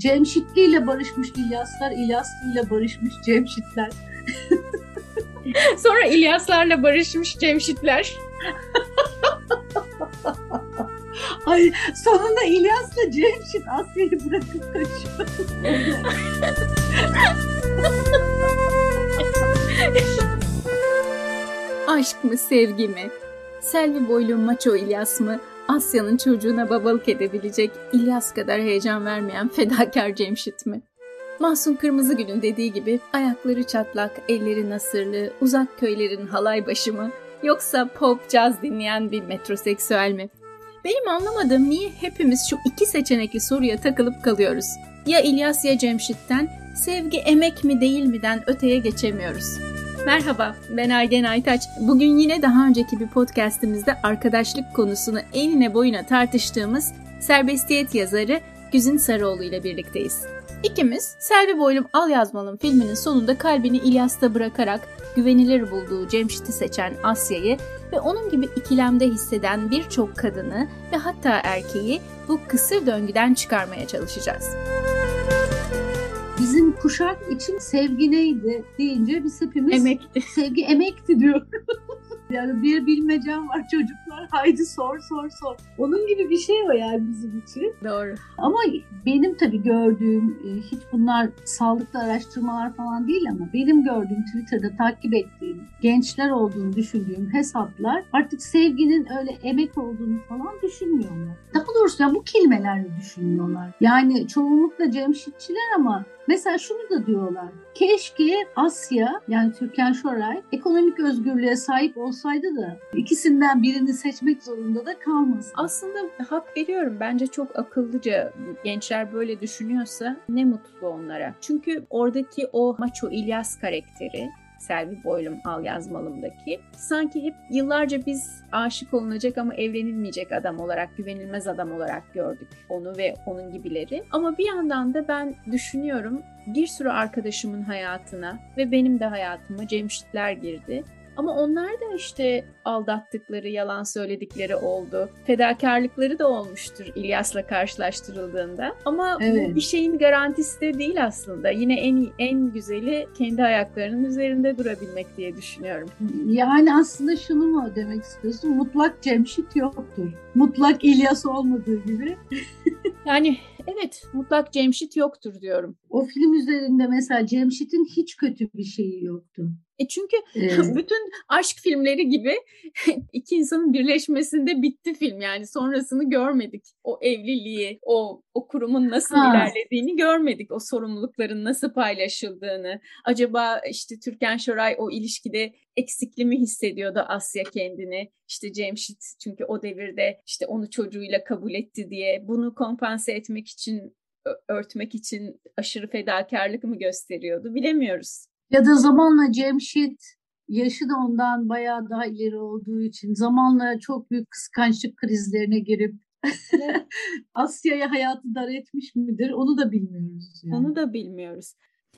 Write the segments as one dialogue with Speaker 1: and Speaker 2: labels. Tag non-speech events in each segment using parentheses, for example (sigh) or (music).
Speaker 1: Cemşitli ile barışmış İlyaslar, İlyaslı ile barışmış Cemşitler. (laughs)
Speaker 2: Sonra İlyaslarla barışmış Cemşitler. (laughs)
Speaker 1: Ay sonunda İlyas'la Cemşit Asya'yı bırakıp kaçıyor. (laughs)
Speaker 2: Aşk mı sevgi mi? Selvi boylu maço İlyas mı? Asya'nın çocuğuna babalık edebilecek İlyas kadar heyecan vermeyen fedakar Cemşit mi? Mahsun Kırmızıgül'ün dediği gibi ayakları çatlak, elleri nasırlı, uzak köylerin halay başı mı? Yoksa pop, caz dinleyen bir metroseksüel mi? Benim anlamadığım niye hepimiz şu iki seçenekli soruya takılıp kalıyoruz? Ya İlyas ya Cemşit'ten sevgi emek mi değil mi'den öteye geçemiyoruz. Merhaba, ben Ayden Aytaç. Bugün yine daha önceki bir podcastimizde arkadaşlık konusunu enine boyuna tartıştığımız serbestiyet yazarı Güzin Sarıoğlu ile birlikteyiz. İkimiz Selvi Boylum Al Yazmalım filminin sonunda kalbini İlyas'ta bırakarak güvenilir bulduğu Cemşit'i seçen Asya'yı ve onun gibi ikilemde hisseden birçok kadını ve hatta erkeği bu kısır döngüden çıkarmaya çalışacağız.
Speaker 1: Kuşak için sevgi neydi deyince biz hepimiz
Speaker 2: Emekti. (laughs)
Speaker 1: sevgi emekti diyor. (laughs) yani bir bilmecem var çocuklar haydi sor sor sor. Onun gibi bir şey o yani bizim için.
Speaker 2: Doğru.
Speaker 1: Ama benim tabii gördüğüm e, hiç bunlar sağlıklı araştırmalar falan değil ama benim gördüğüm Twitter'da takip ettiğim gençler olduğunu düşündüğüm hesaplar artık sevginin öyle emek olduğunu falan düşünmüyorlar. Daha doğrusu yani bu kelimelerle düşünmüyorlar. Yani çoğunlukla Cemşitçiler ama Mesela şunu da diyorlar. Keşke Asya yani Türkan Şoray ekonomik özgürlüğe sahip olsaydı da ikisinden birini seçmek zorunda da kalmasın.
Speaker 2: Aslında hak veriyorum. Bence çok akıllıca gençler böyle düşünüyorsa ne mutlu onlara. Çünkü oradaki o maço İlyas karakteri Selvi Boylum Al Yazmalım'daki. Sanki hep yıllarca biz aşık olunacak ama evlenilmeyecek adam olarak, güvenilmez adam olarak gördük onu ve onun gibileri. Ama bir yandan da ben düşünüyorum bir sürü arkadaşımın hayatına ve benim de hayatıma Cemşitler girdi. Ama onlar da işte aldattıkları, yalan söyledikleri oldu. Fedakarlıkları da olmuştur İlyas'la karşılaştırıldığında. Ama evet. bir şeyin garantisi de değil aslında. Yine en en güzeli kendi ayaklarının üzerinde durabilmek diye düşünüyorum.
Speaker 1: Yani aslında şunu mu demek istiyorsun? Mutlak Cemşit yoktur. Mutlak İlyas olmadığı gibi. (laughs)
Speaker 2: yani evet mutlak Cemşit yoktur diyorum.
Speaker 1: O film üzerinde mesela Cemşit'in hiç kötü bir şeyi yoktu.
Speaker 2: E çünkü evet. (laughs) bütün aşk filmleri gibi (laughs) iki insanın birleşmesinde bitti film yani sonrasını görmedik. O evliliği, o o kurumun nasıl ha. ilerlediğini görmedik. O sorumlulukların nasıl paylaşıldığını. Acaba işte Türkan Şoray o ilişkide eksikli mi hissediyordu Asya kendini? İşte Cemşit çünkü o devirde işte onu çocuğuyla kabul etti diye bunu kompanse etmek için örtmek için aşırı fedakarlık mı gösteriyordu bilemiyoruz.
Speaker 1: Ya da zamanla Cemşit yaşı da ondan bayağı daha ileri olduğu için zamanla çok büyük kıskançlık krizlerine girip (laughs) Asya'ya hayatı dar etmiş midir onu da bilmiyoruz.
Speaker 2: Yani. Onu da bilmiyoruz.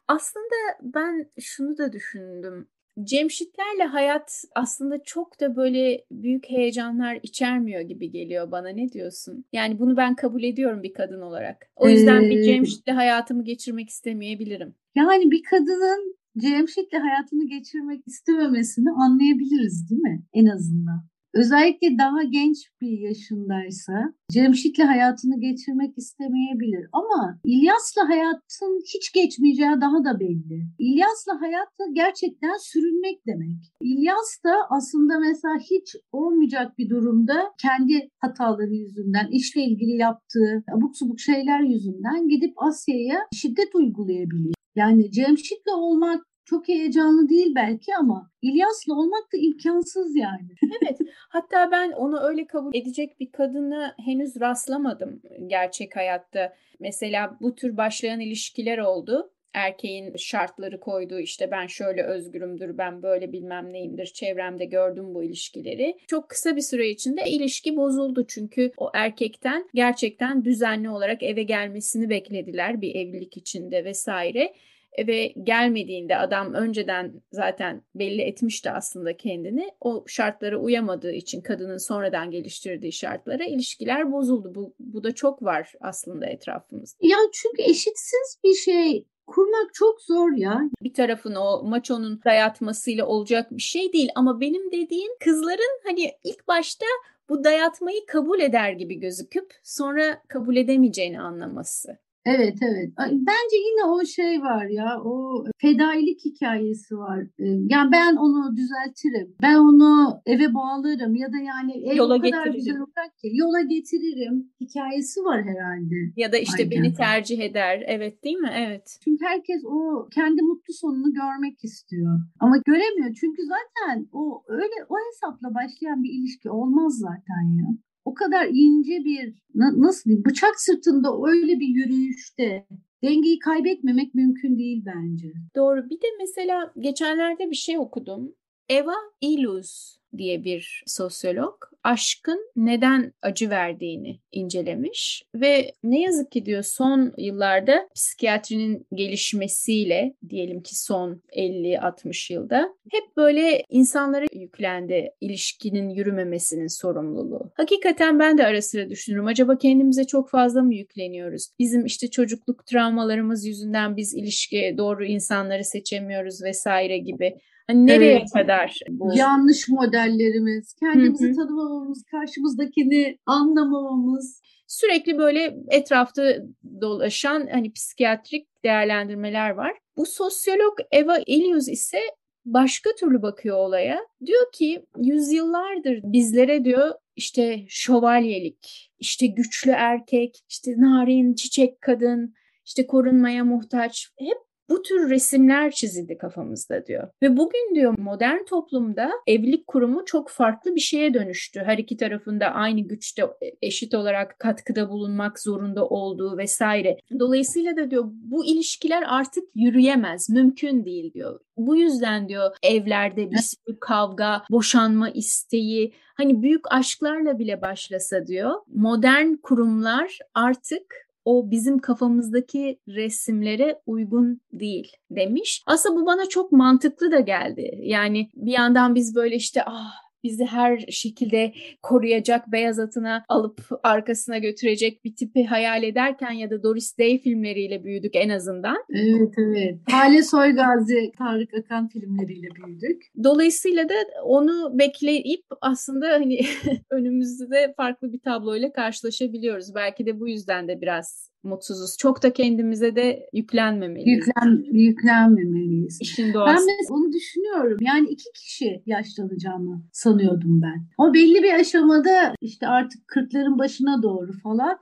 Speaker 2: Aslında ben şunu da düşündüm. Cemşitlerle hayat aslında çok da böyle büyük heyecanlar içermiyor gibi geliyor bana. Ne diyorsun? Yani bunu ben kabul ediyorum bir kadın olarak. O yüzden ee, bir Cemşit'le hayatımı geçirmek istemeyebilirim.
Speaker 1: Yani bir kadının Cemşit'le hayatını geçirmek istememesini anlayabiliriz değil mi? En azından. Özellikle daha genç bir yaşındaysa Cemşit'le hayatını geçirmek istemeyebilir. Ama İlyas'la hayatın hiç geçmeyeceği daha da belli. İlyas'la hayat da gerçekten sürünmek demek. İlyas da aslında mesela hiç olmayacak bir durumda kendi hataları yüzünden, işle ilgili yaptığı abuk subuk şeyler yüzünden gidip Asya'ya şiddet uygulayabiliyor. Yani Cemşit'le olmak çok heyecanlı değil belki ama İlyas'la olmak da imkansız yani. (laughs)
Speaker 2: evet. Hatta ben onu öyle kabul edecek bir kadını henüz rastlamadım gerçek hayatta. Mesela bu tür başlayan ilişkiler oldu erkeğin şartları koyduğu işte ben şöyle özgürümdür, ben böyle bilmem neyimdir, çevremde gördüm bu ilişkileri. Çok kısa bir süre içinde ilişki bozuldu çünkü o erkekten gerçekten düzenli olarak eve gelmesini beklediler bir evlilik içinde vesaire eve gelmediğinde adam önceden zaten belli etmişti aslında kendini. O şartlara uyamadığı için kadının sonradan geliştirdiği şartlara ilişkiler bozuldu. Bu, bu da çok var aslında etrafımızda.
Speaker 1: Ya çünkü eşitsiz bir şey kurmak çok zor ya.
Speaker 2: Bir tarafın o maçonun dayatmasıyla olacak bir şey değil ama benim dediğim kızların hani ilk başta bu dayatmayı kabul eder gibi gözüküp sonra kabul edemeyeceğini anlaması.
Speaker 1: Evet evet. Bence yine o şey var ya o fedailik hikayesi var. Ee, yani ben onu düzeltirim. Ben onu eve bağlarım ya da yani ev yola o kadar getiririm. güzel olacak ki yola getiririm hikayesi var herhalde.
Speaker 2: Ya da işte Aynen. beni tercih eder. Evet değil mi? Evet.
Speaker 1: Çünkü herkes o kendi mutlu sonunu görmek istiyor. Ama göremiyor. Çünkü zaten o öyle o hesapla başlayan bir ilişki olmaz zaten ya o kadar ince bir nasıl bıçak sırtında öyle bir yürüyüşte dengeyi kaybetmemek mümkün değil bence.
Speaker 2: Doğru. Bir de mesela geçenlerde bir şey okudum. Eva Illouz diye bir sosyolog aşkın neden acı verdiğini incelemiş ve ne yazık ki diyor son yıllarda psikiyatrinin gelişmesiyle diyelim ki son 50-60 yılda hep böyle insanlara yüklendi ilişkinin yürümemesinin sorumluluğu. Hakikaten ben de ara sıra düşünürüm. Acaba kendimize çok fazla mı yükleniyoruz? Bizim işte çocukluk travmalarımız yüzünden biz ilişkiye doğru insanları seçemiyoruz vesaire gibi. Hani nereye evet. kadar
Speaker 1: bu? Yanlış modellerimiz, kendimizi Hı-hı. tanımamamız, karşımızdakini anlamamamız.
Speaker 2: Sürekli böyle etrafta dolaşan hani psikiyatrik değerlendirmeler var. Bu sosyolog Eva Illius ise başka türlü bakıyor olaya. Diyor ki yüzyıllardır bizlere diyor işte şövalyelik, işte güçlü erkek, işte narin çiçek kadın, işte korunmaya muhtaç hep bu tür resimler çizildi kafamızda diyor. Ve bugün diyor modern toplumda evlilik kurumu çok farklı bir şeye dönüştü. Her iki tarafında aynı güçte eşit olarak katkıda bulunmak zorunda olduğu vesaire. Dolayısıyla da diyor bu ilişkiler artık yürüyemez, mümkün değil diyor. Bu yüzden diyor evlerde bir sürü kavga, boşanma isteği, hani büyük aşklarla bile başlasa diyor modern kurumlar artık o bizim kafamızdaki resimlere uygun değil demiş. Aslında bu bana çok mantıklı da geldi. Yani bir yandan biz böyle işte ah bizi her şekilde koruyacak, beyaz atına alıp arkasına götürecek bir tipi hayal ederken ya da Doris Day filmleriyle büyüdük en azından.
Speaker 1: Evet evet. Hale Soygazi, Tarık Akan filmleriyle büyüdük.
Speaker 2: Dolayısıyla da onu bekleyip aslında hani (laughs) önümüzde farklı bir tabloyla karşılaşabiliyoruz. Belki de bu yüzden de biraz mutsuzuz. Çok da kendimize de yüklenmemeliyiz.
Speaker 1: Yüklen, yüklenmemeliyiz. İşin doğası. Ben mesela onu düşünüyorum. Yani iki kişi yaşlanacağımı sanıyordum ben. O belli bir aşamada işte artık kırkların başına doğru falan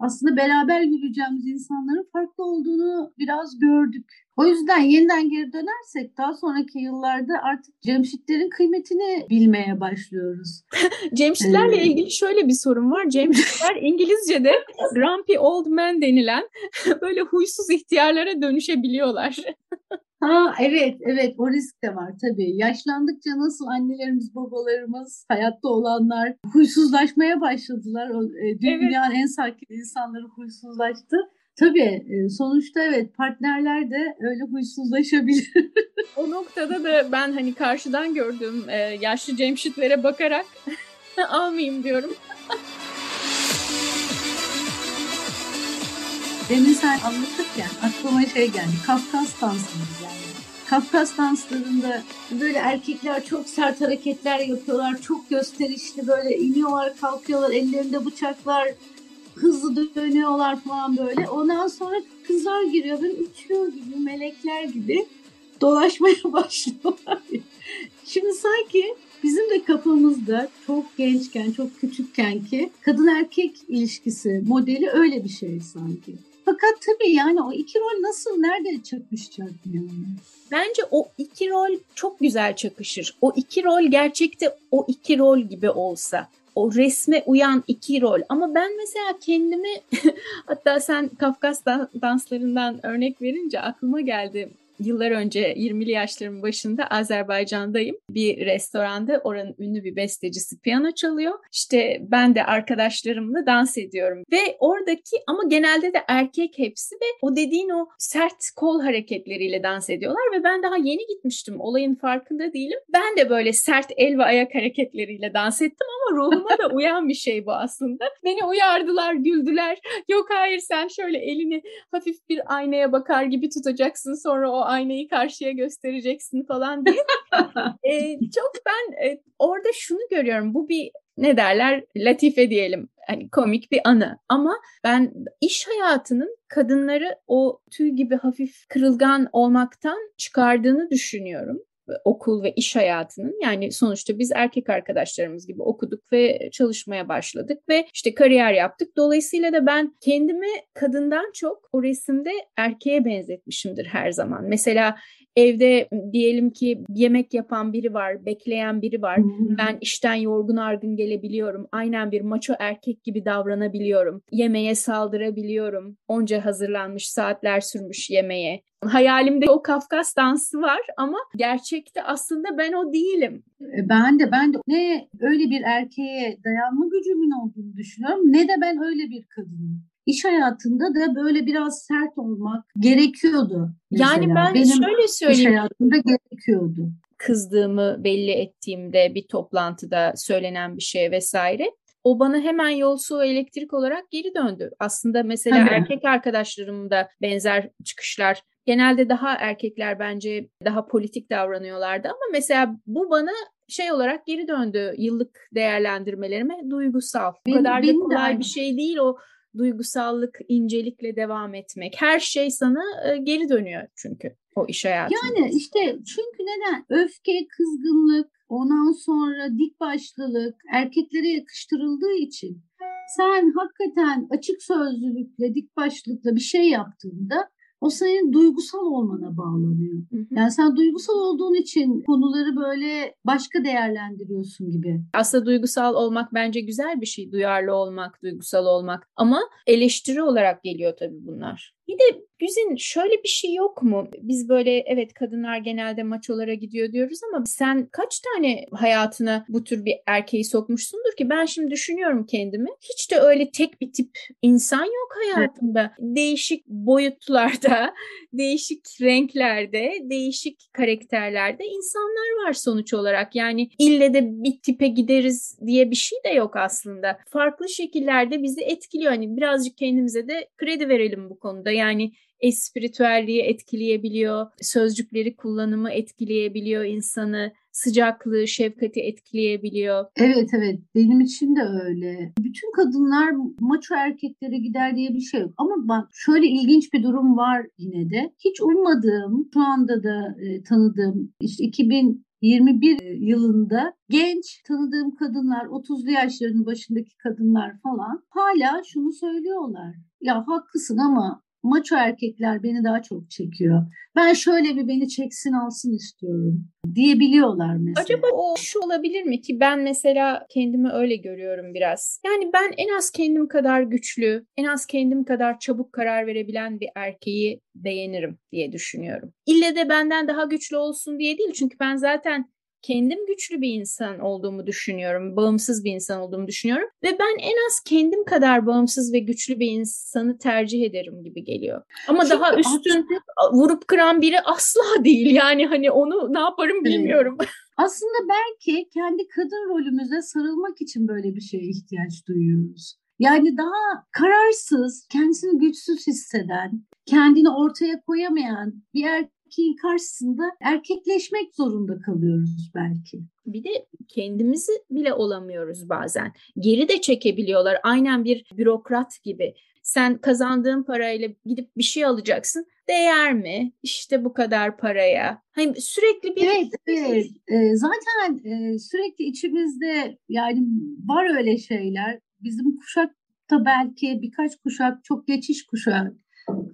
Speaker 1: aslında beraber yürüyeceğimiz insanların farklı olduğunu biraz gördük. O yüzden yeniden geri dönersek daha sonraki yıllarda artık Cemşitlerin kıymetini bilmeye başlıyoruz. (laughs)
Speaker 2: Cemşitlerle ee, ilgili şöyle bir sorun var. Cemşitler (laughs) İngilizce'de grumpy old man denilen (laughs) böyle huysuz ihtiyarlara dönüşebiliyorlar.
Speaker 1: Ha evet evet o risk de var tabii. Yaşlandıkça nasıl annelerimiz babalarımız hayatta olanlar huysuzlaşmaya başladılar. E, dünyanın evet. en sakin insanları huysuzlaştı. Tabii e, sonuçta evet partnerler de öyle huysuzlaşabilir. (laughs)
Speaker 2: o noktada da ben hani karşıdan gördüğüm e, yaşlı Cemşitlere bakarak (laughs) almayayım diyorum.
Speaker 1: Demin sen anlatırken aklıma şey geldi. Kafkas dansları geldi. Kafkas danslarında böyle erkekler çok sert hareketler yapıyorlar. Çok gösterişli böyle iniyorlar kalkıyorlar ellerinde bıçaklar hızlı dönüyorlar falan böyle. Ondan sonra kızlar giriyor böyle uçuyor gibi melekler gibi dolaşmaya (laughs) başlıyorlar. Şimdi sanki bizim de kafamızda çok gençken, çok küçükken ki kadın erkek ilişkisi modeli öyle bir şey sanki. Fakat tabii yani o iki rol nasıl, nerede çakışacak yani?
Speaker 2: Bence o iki rol çok güzel çakışır. O iki rol gerçekte o iki rol gibi olsa o resme uyan iki rol. Ama ben mesela kendimi (laughs) hatta sen Kafkas danslarından örnek verince aklıma geldi. Yıllar önce 20'li yaşlarımın başında Azerbaycan'dayım. Bir restoranda oranın ünlü bir bestecisi piyano çalıyor. İşte ben de arkadaşlarımla dans ediyorum. Ve oradaki ama genelde de erkek hepsi ve o dediğin o sert kol hareketleriyle dans ediyorlar ve ben daha yeni gitmiştim. Olayın farkında değilim. Ben de böyle sert el ve ayak hareketleriyle dans ettim ama ruhuma da uyan bir şey bu aslında. Beni uyardılar, güldüler. Yok hayır sen şöyle elini hafif bir aynaya bakar gibi tutacaksın sonra o aynayı karşıya göstereceksin falan diye. (laughs) ee, çok ben e, orada şunu görüyorum. Bu bir ne derler latife diyelim hani komik bir anı ama ben iş hayatının kadınları o tüy gibi hafif kırılgan olmaktan çıkardığını düşünüyorum okul ve iş hayatının yani sonuçta biz erkek arkadaşlarımız gibi okuduk ve çalışmaya başladık ve işte kariyer yaptık. Dolayısıyla da ben kendimi kadından çok o resimde erkeğe benzetmişimdir her zaman. Mesela evde diyelim ki yemek yapan biri var, bekleyen biri var. Ben işten yorgun argın gelebiliyorum. Aynen bir maço erkek gibi davranabiliyorum. Yemeğe saldırabiliyorum. Onca hazırlanmış saatler sürmüş yemeğe. Hayalimde o Kafkas dansı var ama gerçekte aslında ben o değilim.
Speaker 1: E, ben de ben de ne öyle bir erkeğe dayanma gücümün olduğunu düşünüyorum ne de ben öyle bir kadınım. İş hayatında da böyle biraz sert olmak gerekiyordu.
Speaker 2: Mesela. Yani ben Benim şöyle söyleyeyim.
Speaker 1: İş hayatımda gerekiyordu.
Speaker 2: Kızdığımı belli ettiğimde bir toplantıda söylenen bir şey vesaire o bana hemen yol su elektrik olarak geri döndü. Aslında mesela Tabii. erkek arkadaşlarımda benzer çıkışlar genelde daha erkekler bence daha politik davranıyorlardı ama mesela bu bana şey olarak geri döndü yıllık değerlendirmelerime duygusal. Bu kadar da kolay bir şey değil o duygusallık, incelikle devam etmek. Her şey sana e, geri dönüyor çünkü o iş hayatında.
Speaker 1: Yani işte çünkü neden? Öfke, kızgınlık, ondan sonra dik başlılık erkeklere yakıştırıldığı için sen hakikaten açık sözlülükle, dik başlılıkla bir şey yaptığında o senin duygusal olmana bağlanıyor. Hı hı. Yani sen duygusal olduğun için konuları böyle başka değerlendiriyorsun gibi.
Speaker 2: Aslında duygusal olmak bence güzel bir şey. Duyarlı olmak, duygusal olmak. Ama eleştiri olarak geliyor tabii bunlar. Bir de Güzin şöyle bir şey yok mu? Biz böyle evet kadınlar genelde maçolara gidiyor diyoruz ama sen kaç tane hayatına bu tür bir erkeği sokmuşsundur ki? Ben şimdi düşünüyorum kendimi. Hiç de öyle tek bir tip insan yok hayatımda. Değişik boyutlarda, (laughs) değişik renklerde, değişik karakterlerde insanlar var sonuç olarak. Yani ille de bir tipe gideriz diye bir şey de yok aslında. Farklı şekillerde bizi etkiliyor. Hani birazcık kendimize de kredi verelim bu konuda. Yani espiritüelliği etkileyebiliyor, sözcükleri kullanımı etkileyebiliyor insanı, sıcaklığı, şefkati etkileyebiliyor.
Speaker 1: Evet evet benim için de öyle. Bütün kadınlar maço erkeklere gider diye bir şey yok. Ama bak şöyle ilginç bir durum var yine de. Hiç ummadığım, şu anda da e, tanıdığım işte 2000 21 yılında genç tanıdığım kadınlar 30'lu yaşlarının başındaki kadınlar falan hala şunu söylüyorlar. Ya haklısın ama maço erkekler beni daha çok çekiyor. Ben şöyle bir beni çeksin alsın istiyorum diyebiliyorlar mesela.
Speaker 2: Acaba o şu olabilir mi ki ben mesela kendimi öyle görüyorum biraz. Yani ben en az kendim kadar güçlü, en az kendim kadar çabuk karar verebilen bir erkeği beğenirim diye düşünüyorum. İlle de benden daha güçlü olsun diye değil çünkü ben zaten kendim güçlü bir insan olduğumu düşünüyorum. Bağımsız bir insan olduğumu düşünüyorum. Ve ben en az kendim kadar bağımsız ve güçlü bir insanı tercih ederim gibi geliyor. Ama Çünkü daha üstün aslında... vurup kıran biri asla (laughs) değil. Yani hani onu ne yaparım bilmiyorum. (laughs)
Speaker 1: Aslında belki kendi kadın rolümüze sarılmak için böyle bir şeye ihtiyaç duyuyoruz. Yani daha kararsız, kendisini güçsüz hisseden, kendini ortaya koyamayan bir erkeğin karşısında erkekleşmek zorunda kalıyoruz belki.
Speaker 2: Bir de kendimizi bile olamıyoruz bazen. Geri de çekebiliyorlar. Aynen bir bürokrat gibi. Sen kazandığın parayla gidip bir şey alacaksın. Değer mi? İşte bu kadar paraya. Hani sürekli bir...
Speaker 1: Evet, (laughs) evet. Ee, zaten e, sürekli içimizde yani var öyle şeyler. Bizim kuşak da belki birkaç kuşak çok geçiş kuşak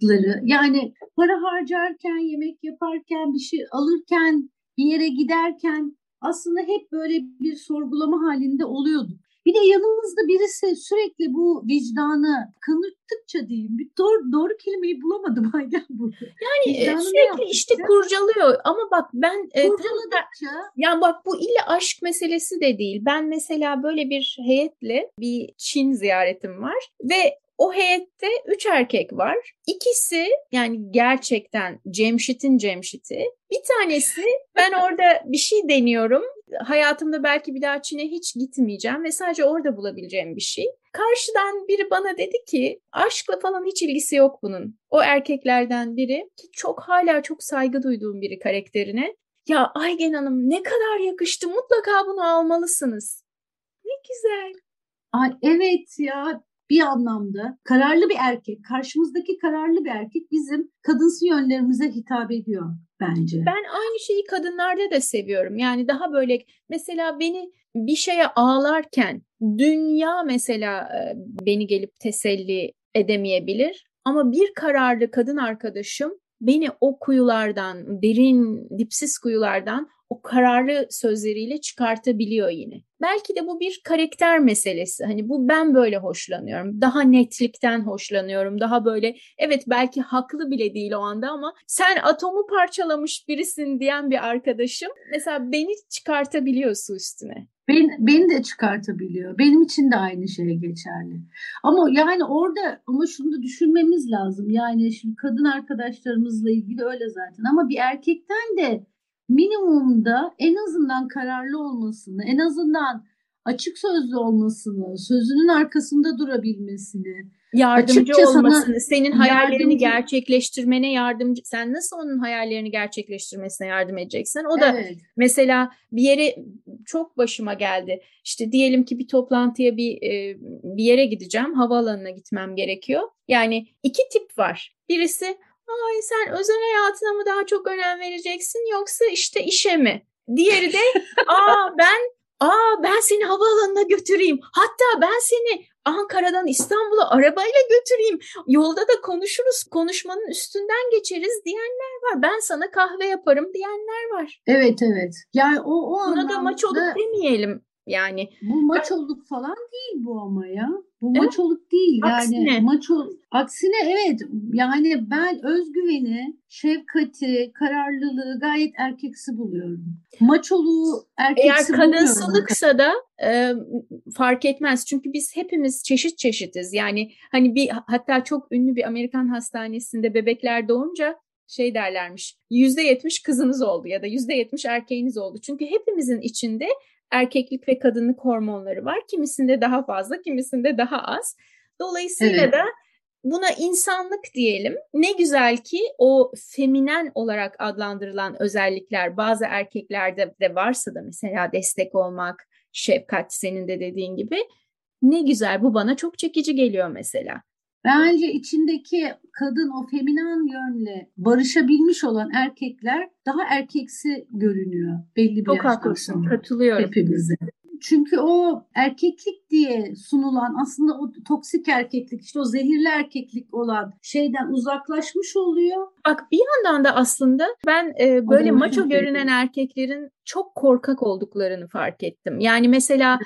Speaker 1: ları yani para harcarken, yemek yaparken, bir şey alırken, bir yere giderken aslında hep böyle bir sorgulama halinde oluyorduk. Bir de yanımızda birisi sürekli bu vicdanı kanırttıkça diyeyim. Bir doğru, doğru kelimeyi bulamadım (laughs) hala burada.
Speaker 2: Yani e, Vicdanı sürekli işte kurcalıyor ama bak ben
Speaker 1: e, kurcaladıkça
Speaker 2: yani bak bu ille aşk meselesi de değil. Ben mesela böyle bir heyetle bir Çin ziyaretim var ve o heyette üç erkek var. İkisi yani gerçekten Cemşit'in Cemşit'i. Bir tanesi ben orada bir şey deniyorum. Hayatımda belki bir daha Çin'e hiç gitmeyeceğim ve sadece orada bulabileceğim bir şey. Karşıdan biri bana dedi ki aşkla falan hiç ilgisi yok bunun. O erkeklerden biri ki çok hala çok saygı duyduğum biri karakterine. Ya Aygen Hanım ne kadar yakıştı mutlaka bunu almalısınız. Ne güzel.
Speaker 1: Ay evet ya bir anlamda kararlı bir erkek, karşımızdaki kararlı bir erkek bizim kadınsı yönlerimize hitap ediyor bence.
Speaker 2: Ben aynı şeyi kadınlarda da seviyorum. Yani daha böyle mesela beni bir şeye ağlarken dünya mesela e, beni gelip teselli edemeyebilir ama bir kararlı kadın arkadaşım beni o kuyulardan, derin, dipsiz kuyulardan o kararlı sözleriyle çıkartabiliyor yine. Belki de bu bir karakter meselesi. Hani bu ben böyle hoşlanıyorum. Daha netlikten hoşlanıyorum. Daha böyle evet belki haklı bile değil o anda ama sen atomu parçalamış birisin diyen bir arkadaşım mesela beni çıkartabiliyor su üstüne.
Speaker 1: Beni, beni de çıkartabiliyor. Benim için de aynı şey geçerli. Ama yani orada ama şunu da düşünmemiz lazım. Yani şimdi kadın arkadaşlarımızla ilgili öyle zaten. Ama bir erkekten de minimumda en azından kararlı olmasını, en azından açık sözlü olmasını, sözünün arkasında durabilmesini,
Speaker 2: yardımcı olmasını, senin hayallerini yardımcı... gerçekleştirmene yardımcı, sen nasıl onun hayallerini gerçekleştirmesine yardım edeceksin? O da evet. mesela bir yere çok başıma geldi. İşte diyelim ki bir toplantıya bir e, bir yere gideceğim, havaalanına gitmem gerekiyor. Yani iki tip var. Birisi ay sen özel hayatına mı daha çok önem vereceksin yoksa işte işe mi? Diğeri de (laughs) aa ben aa ben seni havaalanına götüreyim. Hatta ben seni Ankara'dan İstanbul'a arabayla götüreyim. Yolda da konuşuruz. Konuşmanın üstünden geçeriz diyenler var. Ben sana kahve yaparım diyenler var.
Speaker 1: Evet evet. Yani o, o
Speaker 2: Buna da maç olup demeyelim yani.
Speaker 1: Bu maç olduk falan değil bu ama ya. Bu evet. maç olup değil aksine. yani maç ol aksine evet yani ben özgüveni, şefkati, kararlılığı gayet erkeksi buluyorum. Maç oluğu erkeksi
Speaker 2: Eğer kadınsılıksa da e, fark etmez. Çünkü biz hepimiz çeşit çeşitiz. Yani hani bir hatta çok ünlü bir Amerikan hastanesinde bebekler doğunca şey derlermiş yüzde yetmiş kızınız oldu ya da yüzde yetmiş erkeğiniz oldu. Çünkü hepimizin içinde erkeklik ve kadınlık hormonları var. Kimisinde daha fazla, kimisinde daha az. Dolayısıyla evet. da buna insanlık diyelim. Ne güzel ki o feminen olarak adlandırılan özellikler bazı erkeklerde de varsa da mesela destek olmak, şefkat senin de dediğin gibi ne güzel bu bana çok çekici geliyor mesela.
Speaker 1: Bence içindeki kadın o feminen yönle barışabilmiş olan erkekler daha erkeksi görünüyor belli bir
Speaker 2: Çok yaştan haklısın, sonra. Katılıyorum.
Speaker 1: Hepimize. Çünkü o erkeklik diye sunulan aslında o toksik erkeklik işte o zehirli erkeklik olan şeyden uzaklaşmış oluyor.
Speaker 2: Bak bir yandan da aslında ben e, böyle maço görünen erkeklerin çok korkak olduklarını fark ettim. Yani mesela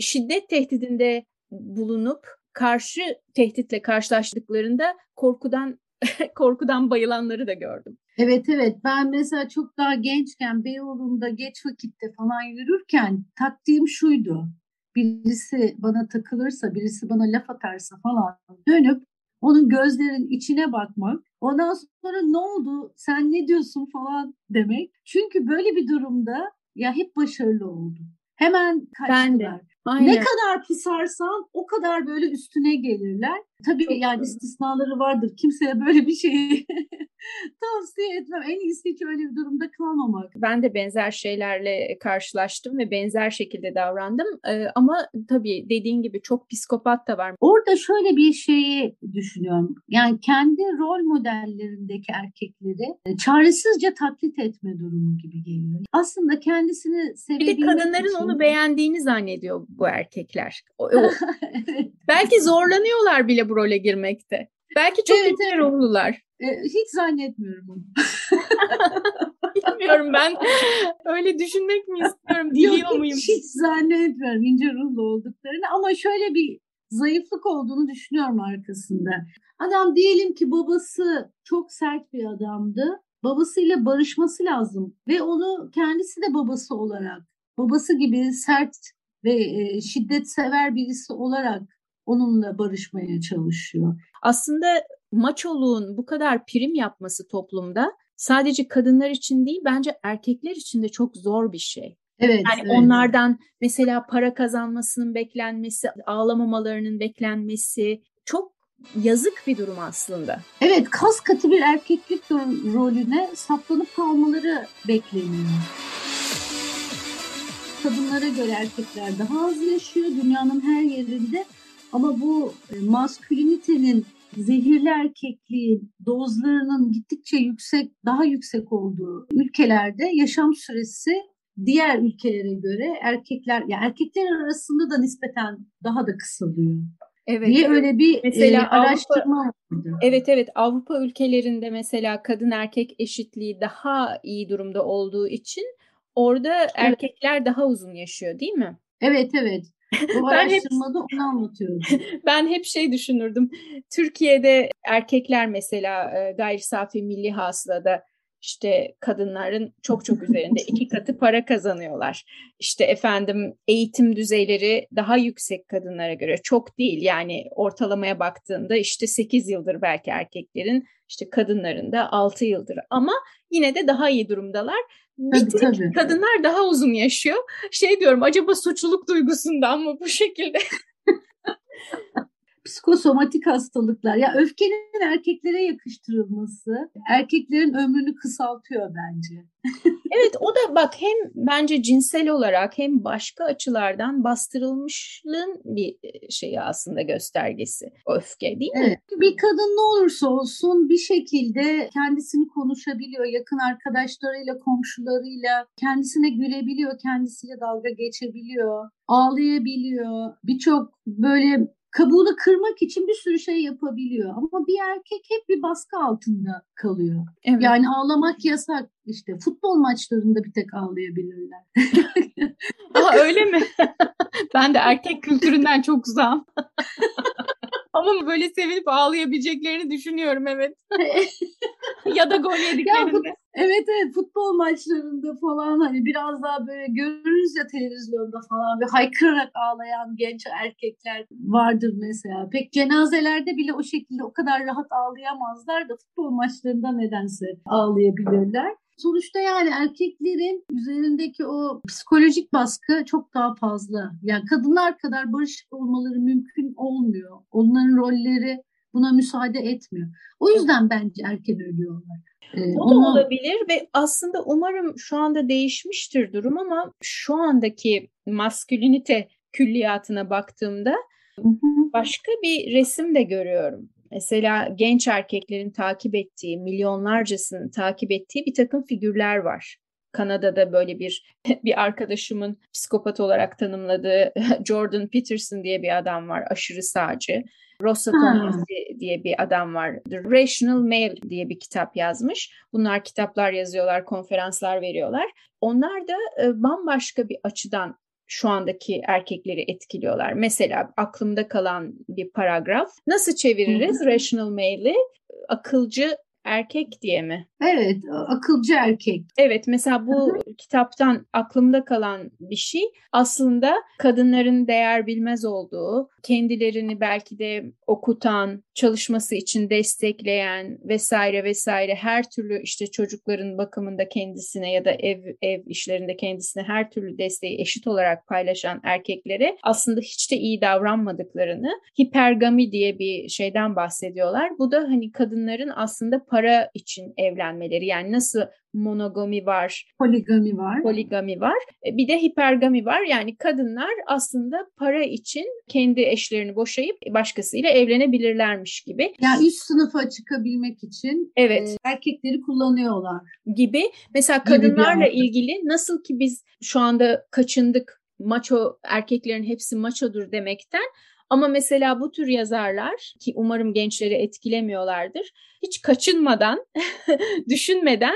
Speaker 2: şiddet tehdidinde bulunup karşı tehditle karşılaştıklarında korkudan (laughs) korkudan bayılanları da gördüm.
Speaker 1: Evet evet ben mesela çok daha gençken Beyoğlu'nda geç vakitte falan yürürken taktiğim şuydu. Birisi bana takılırsa, birisi bana laf atarsa falan dönüp onun gözlerin içine bakmak. Ondan sonra ne oldu, sen ne diyorsun falan demek. Çünkü böyle bir durumda ya hep başarılı oldum. Hemen kaçtılar. Ben de. Aynen. Ne kadar pusarsan o kadar böyle üstüne gelirler. Tabii Çok yani doğru. istisnaları vardır. Kimseye böyle bir şeyi (laughs) tavsiye etmem. En iyisi hiç öyle bir durumda kalmamak.
Speaker 2: Ben de benzer şeylerle karşılaştım ve benzer şekilde davrandım. Ee, ama tabii dediğin gibi çok psikopat da var.
Speaker 1: Orada şöyle bir şeyi düşünüyorum. Yani kendi rol modellerindeki erkekleri e, çaresizce taklit etme durumu gibi geliyor. Aslında kendisini sevebilmek
Speaker 2: Bir de kadınların için... onu beğendiğini zannediyor bu erkekler. O, o, (laughs) belki zorlanıyorlar bile bu role girmekte. Belki çok evet, evet. ruhlular.
Speaker 1: E, hiç zannetmiyorum onu. (laughs)
Speaker 2: Bilmiyorum ben öyle düşünmek mi istiyorum? Diliyor
Speaker 1: Yok,
Speaker 2: muyum?
Speaker 1: Hiç, hiç zannetmiyorum ince ruhlu olduklarını ama şöyle bir zayıflık olduğunu düşünüyorum arkasında. Adam diyelim ki babası çok sert bir adamdı. Babasıyla barışması lazım ve onu kendisi de babası olarak, babası gibi sert ve e, şiddet sever birisi olarak onunla barışmaya çalışıyor.
Speaker 2: Aslında maçoluğun bu kadar prim yapması toplumda sadece kadınlar için değil bence erkekler için de çok zor bir şey.
Speaker 1: Evet,
Speaker 2: yani
Speaker 1: evet.
Speaker 2: onlardan mesela para kazanmasının beklenmesi, ağlamamalarının beklenmesi çok yazık bir durum aslında.
Speaker 1: Evet, kas katı bir erkeklik rolüne saplanıp kalmaları bekleniyor. Kadınlara göre erkekler daha az yaşıyor dünyanın her yerinde ama bu e, maskülinitenin zehirli erkekliğin dozlarının gittikçe yüksek, daha yüksek olduğu ülkelerde yaşam süresi diğer ülkelere göre erkekler ya erkekler arasında da nispeten daha da kısalıyor. Evet. Diye öyle bir mesela e, araştırma
Speaker 2: Avrupa, vardı. Evet evet Avrupa ülkelerinde mesela kadın erkek eşitliği daha iyi durumda olduğu için orada evet. erkekler daha uzun yaşıyor değil mi?
Speaker 1: Evet evet. Bu ben araştırmada hep, onu anlatıyordu. (laughs)
Speaker 2: Ben hep şey düşünürdüm. Türkiye'de erkekler mesela e, gayri safi milli hasılada işte kadınların çok çok üzerinde (laughs) iki katı para kazanıyorlar. İşte efendim eğitim düzeyleri daha yüksek kadınlara göre çok değil. Yani ortalamaya baktığında işte 8 yıldır belki erkeklerin işte kadınların da 6 yıldır ama yine de daha iyi durumdalar. Tabii, tabii. kadınlar daha uzun yaşıyor. Şey diyorum acaba suçluluk duygusundan mı bu şekilde? (laughs)
Speaker 1: psikosomatik hastalıklar. Ya öfkenin erkeklere yakıştırılması erkeklerin ömrünü kısaltıyor bence. (laughs)
Speaker 2: evet o da bak hem bence cinsel olarak hem başka açılardan bastırılmışlığın bir şeyi aslında göstergesi. Öfke değil mi? Evet.
Speaker 1: Bir kadın ne olursa olsun bir şekilde kendisini konuşabiliyor. Yakın arkadaşlarıyla, komşularıyla kendisine gülebiliyor, kendisiyle dalga geçebiliyor, ağlayabiliyor. Birçok böyle kabuğunu kırmak için bir sürü şey yapabiliyor. Ama bir erkek hep bir baskı altında kalıyor. Evet. Yani ağlamak yasak. İşte futbol maçlarında bir tek ağlayabilirler. (laughs)
Speaker 2: Aa, öyle mi? (laughs) ben de erkek kültüründen çok uzağım. (laughs) Ama böyle sevinip ağlayabileceklerini düşünüyorum evet. (laughs) (laughs) ya da gol yediklerinde. Ya,
Speaker 1: evet evet futbol maçlarında falan hani biraz daha böyle görürüz ya televizyonda falan bir haykırarak ağlayan genç erkekler vardır mesela. Pek cenazelerde bile o şekilde o kadar rahat ağlayamazlar da futbol maçlarında nedense ağlayabilirler. Sonuçta yani erkeklerin üzerindeki o psikolojik baskı çok daha fazla. Yani kadınlar kadar barışık olmaları mümkün olmuyor. Onların rolleri buna müsaade etmiyor. O yüzden bence erken ölüyorlar.
Speaker 2: Ee, o da ona... olabilir ve aslında umarım şu anda değişmiştir durum ama şu andaki maskülinite külliyatına baktığımda başka bir resim de görüyorum. Mesela genç erkeklerin takip ettiği, milyonlarcasının takip ettiği bir takım figürler var. Kanada'da böyle bir (laughs) bir arkadaşımın psikopat olarak tanımladığı (laughs) Jordan Peterson diye bir adam var, aşırı sağcı. Rossa Thomas diye bir adam var. The Rational Male diye bir kitap yazmış. Bunlar kitaplar yazıyorlar, konferanslar veriyorlar. Onlar da e, bambaşka bir açıdan şu andaki erkekleri etkiliyorlar. Mesela aklımda kalan bir paragraf. Nasıl çeviririz rational male'i? Akılcı erkek diye mi?
Speaker 1: Evet, akılcı erkek.
Speaker 2: Evet, mesela bu kitaptan aklımda kalan bir şey aslında kadınların değer bilmez olduğu, kendilerini belki de okutan, çalışması için destekleyen vesaire vesaire her türlü işte çocukların bakımında kendisine ya da ev ev işlerinde kendisine her türlü desteği eşit olarak paylaşan erkeklere aslında hiç de iyi davranmadıklarını hipergami diye bir şeyden bahsediyorlar. Bu da hani kadınların aslında para için evlenmeleri yani nasıl monogami var,
Speaker 1: poligami var.
Speaker 2: Poligami var. E, bir de hipergami var. Yani kadınlar aslında para için kendi eşlerini boşayıp başkasıyla evlenebilirlermiş gibi.
Speaker 1: Yani üst sınıfa çıkabilmek için evet. E, erkekleri kullanıyorlar.
Speaker 2: Gibi. Mesela kadınlarla gibi ilgili nasıl ki biz şu anda kaçındık maço erkeklerin hepsi maçodur demekten Ama mesela bu tür yazarlar ki umarım gençleri etkilemiyorlardır. Hiç kaçınmadan, (laughs) düşünmeden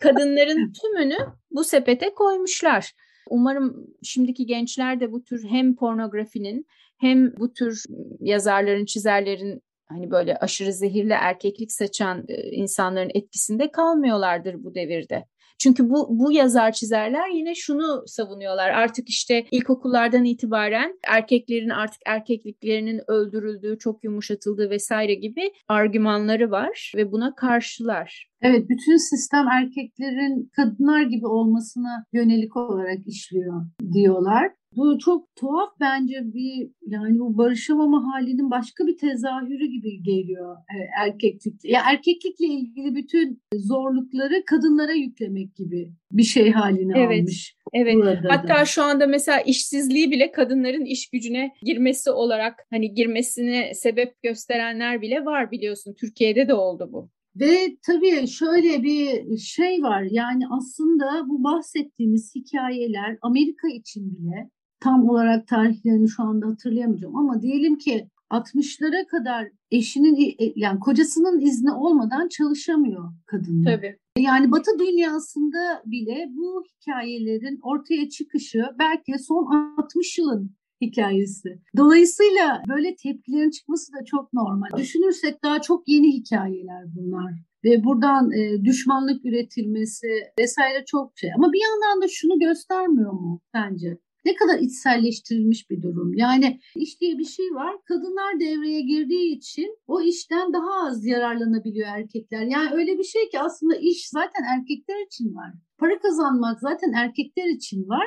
Speaker 2: kadınların (laughs) tümünü bu sepete koymuşlar. Umarım şimdiki gençler de bu tür hem pornografinin hem bu tür yazarların, çizerlerin hani böyle aşırı zehirli erkeklik saçan insanların etkisinde kalmıyorlardır bu devirde. Çünkü bu, bu yazar çizerler yine şunu savunuyorlar. Artık işte ilkokullardan itibaren erkeklerin artık erkekliklerinin öldürüldüğü, çok yumuşatıldığı vesaire gibi argümanları var ve buna karşılar.
Speaker 1: Evet, bütün sistem erkeklerin kadınlar gibi olmasına yönelik olarak işliyor diyorlar. Bu çok tuhaf bence bir yani bu barışamama halinin başka bir tezahürü gibi geliyor e, erkeklik. Ya erkeklikle ilgili bütün zorlukları kadınlara yüklemek gibi bir şey haline evet. almış.
Speaker 2: Evet. Hatta da. şu anda mesela işsizliği bile kadınların iş gücüne girmesi olarak hani girmesine sebep gösterenler bile var biliyorsun. Türkiye'de de oldu bu.
Speaker 1: Ve tabii şöyle bir şey var yani aslında bu bahsettiğimiz hikayeler Amerika için bile tam olarak tarihlerini şu anda hatırlayamayacağım ama diyelim ki 60'lara kadar eşinin e, yani kocasının izni olmadan çalışamıyor kadın.
Speaker 2: Tabii.
Speaker 1: Yani Batı dünyasında bile bu hikayelerin ortaya çıkışı belki son 60 yılın hikayesi. Dolayısıyla böyle tepkilerin çıkması da çok normal. Düşünürsek daha çok yeni hikayeler bunlar. Ve buradan e, düşmanlık üretilmesi vesaire çok şey. Ama bir yandan da şunu göstermiyor mu sence? Ne kadar içselleştirilmiş bir durum. Yani iş diye bir şey var. Kadınlar devreye girdiği için o işten daha az yararlanabiliyor erkekler. Yani öyle bir şey ki aslında iş zaten erkekler için var. Para kazanmak zaten erkekler için var.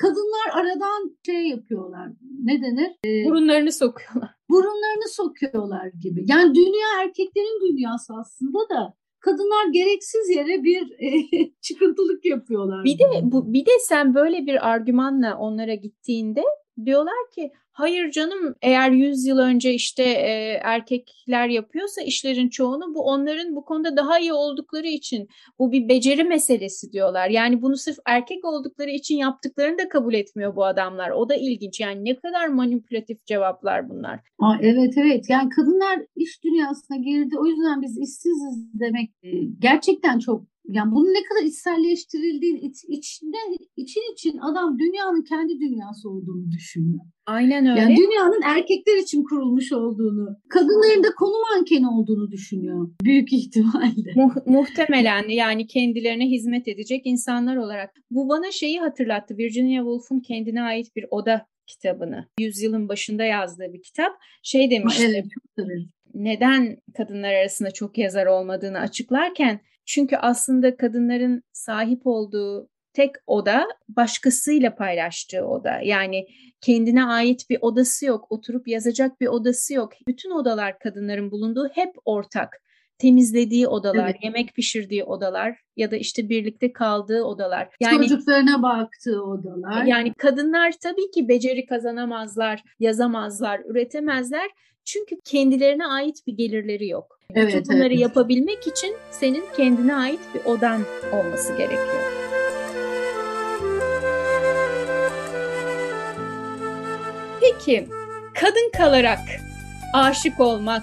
Speaker 1: Kadınlar aradan şey yapıyorlar. Ne denir?
Speaker 2: Ee, burunlarını sokuyorlar.
Speaker 1: Burunlarını sokuyorlar gibi. Yani dünya erkeklerin dünyası aslında da kadınlar gereksiz yere bir e, (laughs) çıkıntılık yapıyorlar.
Speaker 2: Bir de bu bir de sen böyle bir argümanla onlara gittiğinde diyorlar ki hayır canım eğer 100 yıl önce işte e, erkekler yapıyorsa işlerin çoğunu bu onların bu konuda daha iyi oldukları için bu bir beceri meselesi diyorlar. Yani bunu sırf erkek oldukları için yaptıklarını da kabul etmiyor bu adamlar. O da ilginç yani ne kadar manipülatif cevaplar bunlar.
Speaker 1: Aa, evet evet yani kadınlar iş dünyasına girdi o yüzden biz işsiziz demek e, gerçekten çok yani bunun ne kadar içselleştirildiği iç, içinden için için adam dünyanın kendi dünyası olduğunu düşünüyor.
Speaker 2: Aynen öyle.
Speaker 1: Yani dünyanın erkekler için kurulmuş olduğunu, kadınların da konu mankeni olduğunu düşünüyor büyük ihtimalle.
Speaker 2: Mu- muhtemelen yani kendilerine hizmet edecek insanlar olarak. Bu bana şeyi hatırlattı. Virginia Woolf'un kendine ait bir oda kitabını. Yüzyılın başında yazdığı bir kitap. Şey demişti. Evet, neden kadınlar arasında çok yazar olmadığını açıklarken çünkü aslında kadınların sahip olduğu tek oda başkasıyla paylaştığı oda. Yani kendine ait bir odası yok, oturup yazacak bir odası yok. Bütün odalar kadınların bulunduğu hep ortak. Temizlediği odalar, evet. yemek pişirdiği odalar ya da işte birlikte kaldığı odalar.
Speaker 1: Yani çocuklarına baktığı odalar.
Speaker 2: Yani kadınlar tabii ki beceri kazanamazlar, yazamazlar, üretemezler. Çünkü kendilerine ait bir gelirleri yok. Evet, Bütün bunları evet. yapabilmek için senin kendine ait bir odan olması gerekiyor. Peki kadın kalarak aşık olmak,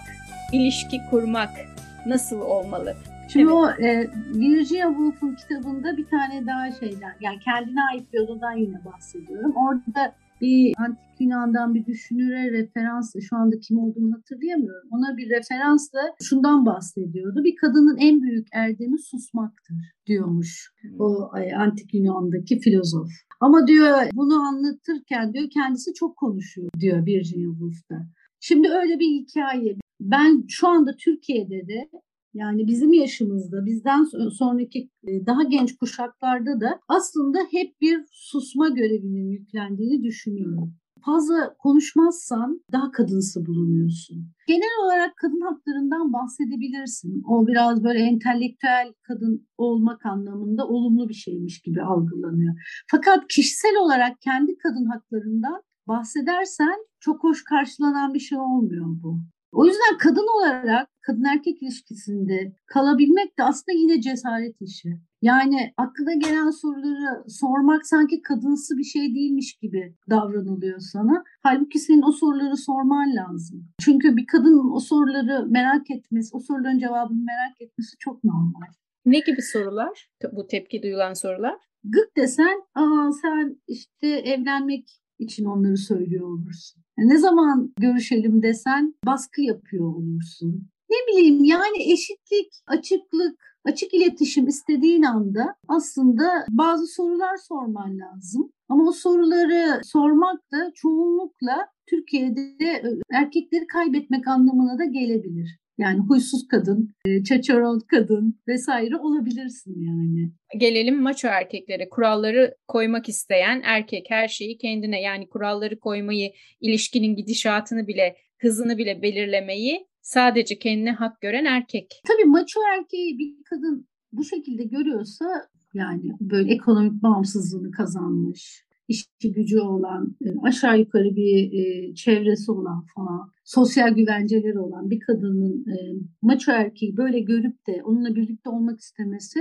Speaker 2: ilişki kurmak nasıl olmalı?
Speaker 1: Şimdi evet. o e, Virginia Woolf'un kitabında bir tane daha şeyden yani kendine ait bir odadan yine bahsediyorum. Orada bir antik Yunan'dan bir düşünüre referansla şu anda kim olduğunu hatırlayamıyorum. Ona bir referansla şundan bahsediyordu. Bir kadının en büyük erdemi susmaktır diyormuş hmm. o antik Yunan'daki filozof. Ama diyor bunu anlatırken diyor kendisi çok konuşuyor diyor Virginia Woolf'ta. Şimdi öyle bir hikaye. Ben şu anda Türkiye'de de yani bizim yaşımızda, bizden sonraki e, daha genç kuşaklarda da aslında hep bir susma görevinin yüklendiğini düşünüyorum. Fazla konuşmazsan daha kadınsı bulunuyorsun. Genel olarak kadın haklarından bahsedebilirsin. O biraz böyle entelektüel kadın olmak anlamında olumlu bir şeymiş gibi algılanıyor. Fakat kişisel olarak kendi kadın haklarından bahsedersen çok hoş karşılanan bir şey olmuyor bu. O yüzden kadın olarak kadın erkek ilişkisinde kalabilmek de aslında yine cesaret işi. Yani aklına gelen soruları sormak sanki kadınsı bir şey değilmiş gibi davranılıyor sana. Halbuki senin o soruları sorman lazım. Çünkü bir kadının o soruları merak etmesi, o soruların cevabını merak etmesi çok normal.
Speaker 2: Ne gibi sorular? Bu tepki duyulan sorular?
Speaker 1: Gık desen, aa sen işte evlenmek için onları söylüyor olursun. Ne zaman görüşelim desen baskı yapıyor olursun. Ne bileyim yani eşitlik, açıklık, açık iletişim istediğin anda aslında bazı sorular sorman lazım. Ama o soruları sormak da çoğunlukla Türkiye'de e, erkekleri kaybetmek anlamına da gelebilir. Yani huysuz kadın, e, çaçaron kadın vesaire olabilirsin yani.
Speaker 2: Gelelim maço erkeklere. Kuralları koymak isteyen erkek her şeyi kendine yani kuralları koymayı, ilişkinin gidişatını bile, hızını bile belirlemeyi sadece kendine hak gören erkek.
Speaker 1: Tabii maço erkeği bir kadın bu şekilde görüyorsa yani böyle ekonomik bağımsızlığını kazanmış, işçi gücü olan, e, aşağı yukarı bir e, çevresi olan falan, sosyal güvenceleri olan bir kadının e, maço erkeği böyle görüp de onunla birlikte olmak istemesi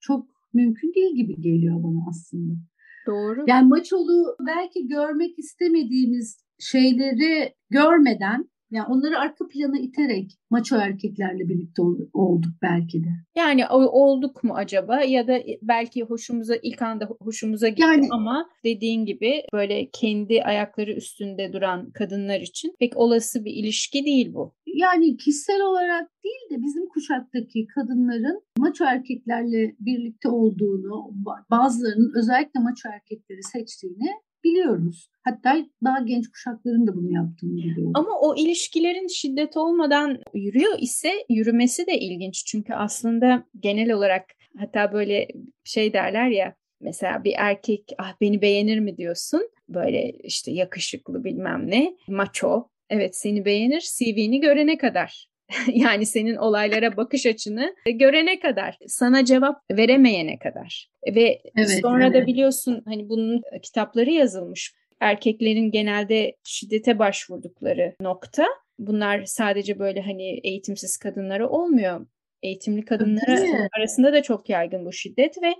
Speaker 1: çok mümkün değil gibi geliyor bana aslında.
Speaker 2: Doğru.
Speaker 1: Yani maçolu belki görmek istemediğimiz şeyleri görmeden yani onları arka plana iterek maço erkeklerle birlikte olduk belki de.
Speaker 2: Yani olduk mu acaba ya da belki hoşumuza ilk anda hoşumuza gitti yani, ama dediğin gibi böyle kendi ayakları üstünde duran kadınlar için pek olası bir ilişki değil bu.
Speaker 1: Yani kişisel olarak değil de bizim kuşaktaki kadınların maço erkeklerle birlikte olduğunu, bazılarının özellikle maço erkekleri seçtiğini biliyoruz. Hatta daha genç kuşakların da bunu yaptığını biliyoruz.
Speaker 2: Ama o ilişkilerin şiddet olmadan yürüyor ise yürümesi de ilginç. Çünkü aslında genel olarak hatta böyle şey derler ya mesela bir erkek ah beni beğenir mi diyorsun böyle işte yakışıklı bilmem ne maço evet seni beğenir CV'ni görene kadar (laughs) yani senin olaylara bakış açını görene kadar, sana cevap veremeyene kadar. Ve evet, sonra evet. da biliyorsun hani bunun kitapları yazılmış. Erkeklerin genelde şiddete başvurdukları nokta. Bunlar sadece böyle hani eğitimsiz kadınlara olmuyor. Eğitimli kadınlara arasında da çok yaygın bu şiddet ve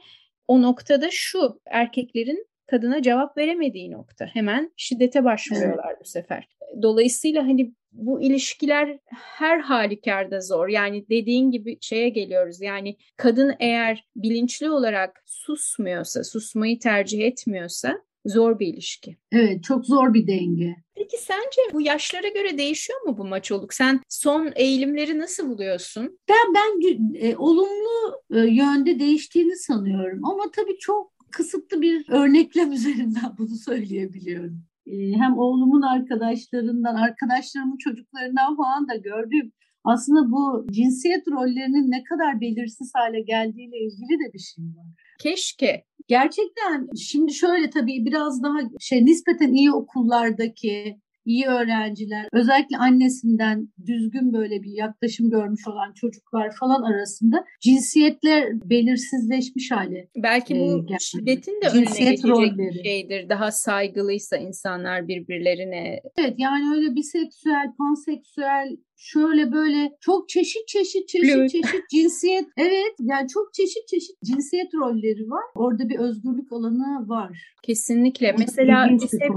Speaker 2: o noktada şu erkeklerin kadına cevap veremediği nokta. Hemen şiddete başvuruyorlar evet. bu sefer. Dolayısıyla hani bu ilişkiler her halükarda zor. Yani dediğin gibi şeye geliyoruz. Yani kadın eğer bilinçli olarak susmuyorsa, susmayı tercih etmiyorsa zor bir ilişki.
Speaker 1: Evet, çok zor bir denge.
Speaker 2: Peki sence bu yaşlara göre değişiyor mu bu maçoluk? Sen son eğilimleri nasıl buluyorsun?
Speaker 1: Ben ben e, olumlu e, yönde değiştiğini sanıyorum ama tabii çok kısıtlı bir örneklem (laughs) üzerinden bunu söyleyebiliyorum. Ee, hem oğlumun arkadaşlarından, arkadaşlarımın çocuklarından falan da gördüğüm aslında bu cinsiyet rollerinin ne kadar belirsiz hale geldiğiyle ilgili de bir şey var.
Speaker 2: Keşke.
Speaker 1: Gerçekten şimdi şöyle tabii biraz daha şey nispeten iyi okullardaki iyi öğrenciler, özellikle annesinden düzgün böyle bir yaklaşım görmüş olan çocuklar falan arasında cinsiyetler belirsizleşmiş hale.
Speaker 2: Belki bu e, şiddetin de Cinsiyet önüne geçecek rolleri. bir şeydir. Daha saygılıysa insanlar birbirlerine.
Speaker 1: Evet yani öyle biseksüel, panseksüel şöyle böyle çok çeşit çeşit çeşit evet. çeşit cinsiyet evet yani çok çeşit çeşit cinsiyet rolleri var. Orada bir özgürlük alanı var.
Speaker 2: Kesinlikle. Mesela biz hep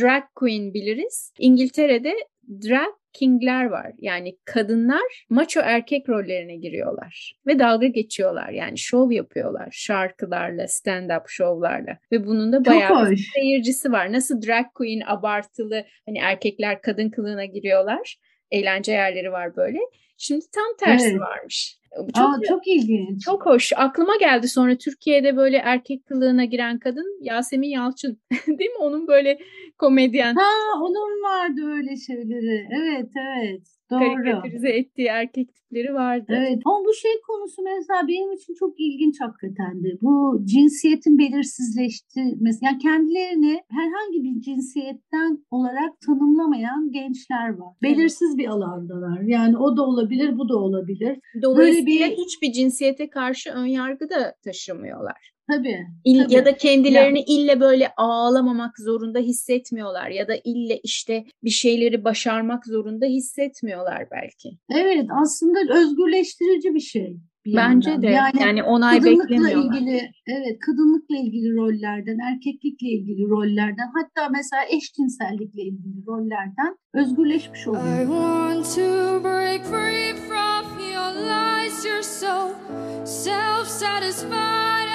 Speaker 2: drag queen biliriz. İngiltere'de drag kingler var. Yani kadınlar maço erkek rollerine giriyorlar ve dalga geçiyorlar. Yani şov yapıyorlar şarkılarla, stand-up şovlarla ve bunun da bayağı bir seyircisi var. Nasıl drag queen abartılı hani erkekler kadın kılığına giriyorlar. Eğlence yerleri var böyle. Şimdi tam tersi evet. varmış.
Speaker 1: Çok, Aa, çok ilginç.
Speaker 2: Çok hoş. Aklıma geldi sonra Türkiye'de böyle erkek kılığına giren kadın Yasemin Yalçın. (laughs) Değil mi? Onun böyle komedyen.
Speaker 1: Ha onun vardı öyle şeyleri. Evet evet. Doğru.
Speaker 2: Karikatürize ettiği erkek tipleri vardı.
Speaker 1: Evet ama bu şey konusu mesela benim için çok ilginç hakikaten de. Bu cinsiyetin belirsizleştirmesi. Yani kendilerini herhangi bir cinsiyetten olarak tanımlamayan gençler var. Belirsiz bir alandalar. Yani o da olabilir bu da olabilir.
Speaker 2: Dolayısıyla Böyle bir... hiçbir cinsiyete karşı ön yargı da taşımıyorlar.
Speaker 1: Tabii,
Speaker 2: İl,
Speaker 1: tabii.
Speaker 2: Ya da kendilerini ya. ille böyle ağlamamak zorunda hissetmiyorlar ya da ille işte bir şeyleri başarmak zorunda hissetmiyorlar belki.
Speaker 1: Evet aslında özgürleştirici bir şey.
Speaker 2: bir Bence yandan. de yani, yani onay
Speaker 1: kadınlıkla ilgili evet kadınlıkla ilgili rollerden, erkeklikle ilgili rollerden hatta mesela eşcinsellikle ilgili rollerden özgürleşmiş oluyor. I want to break free from your lies, you're so self-satisfied.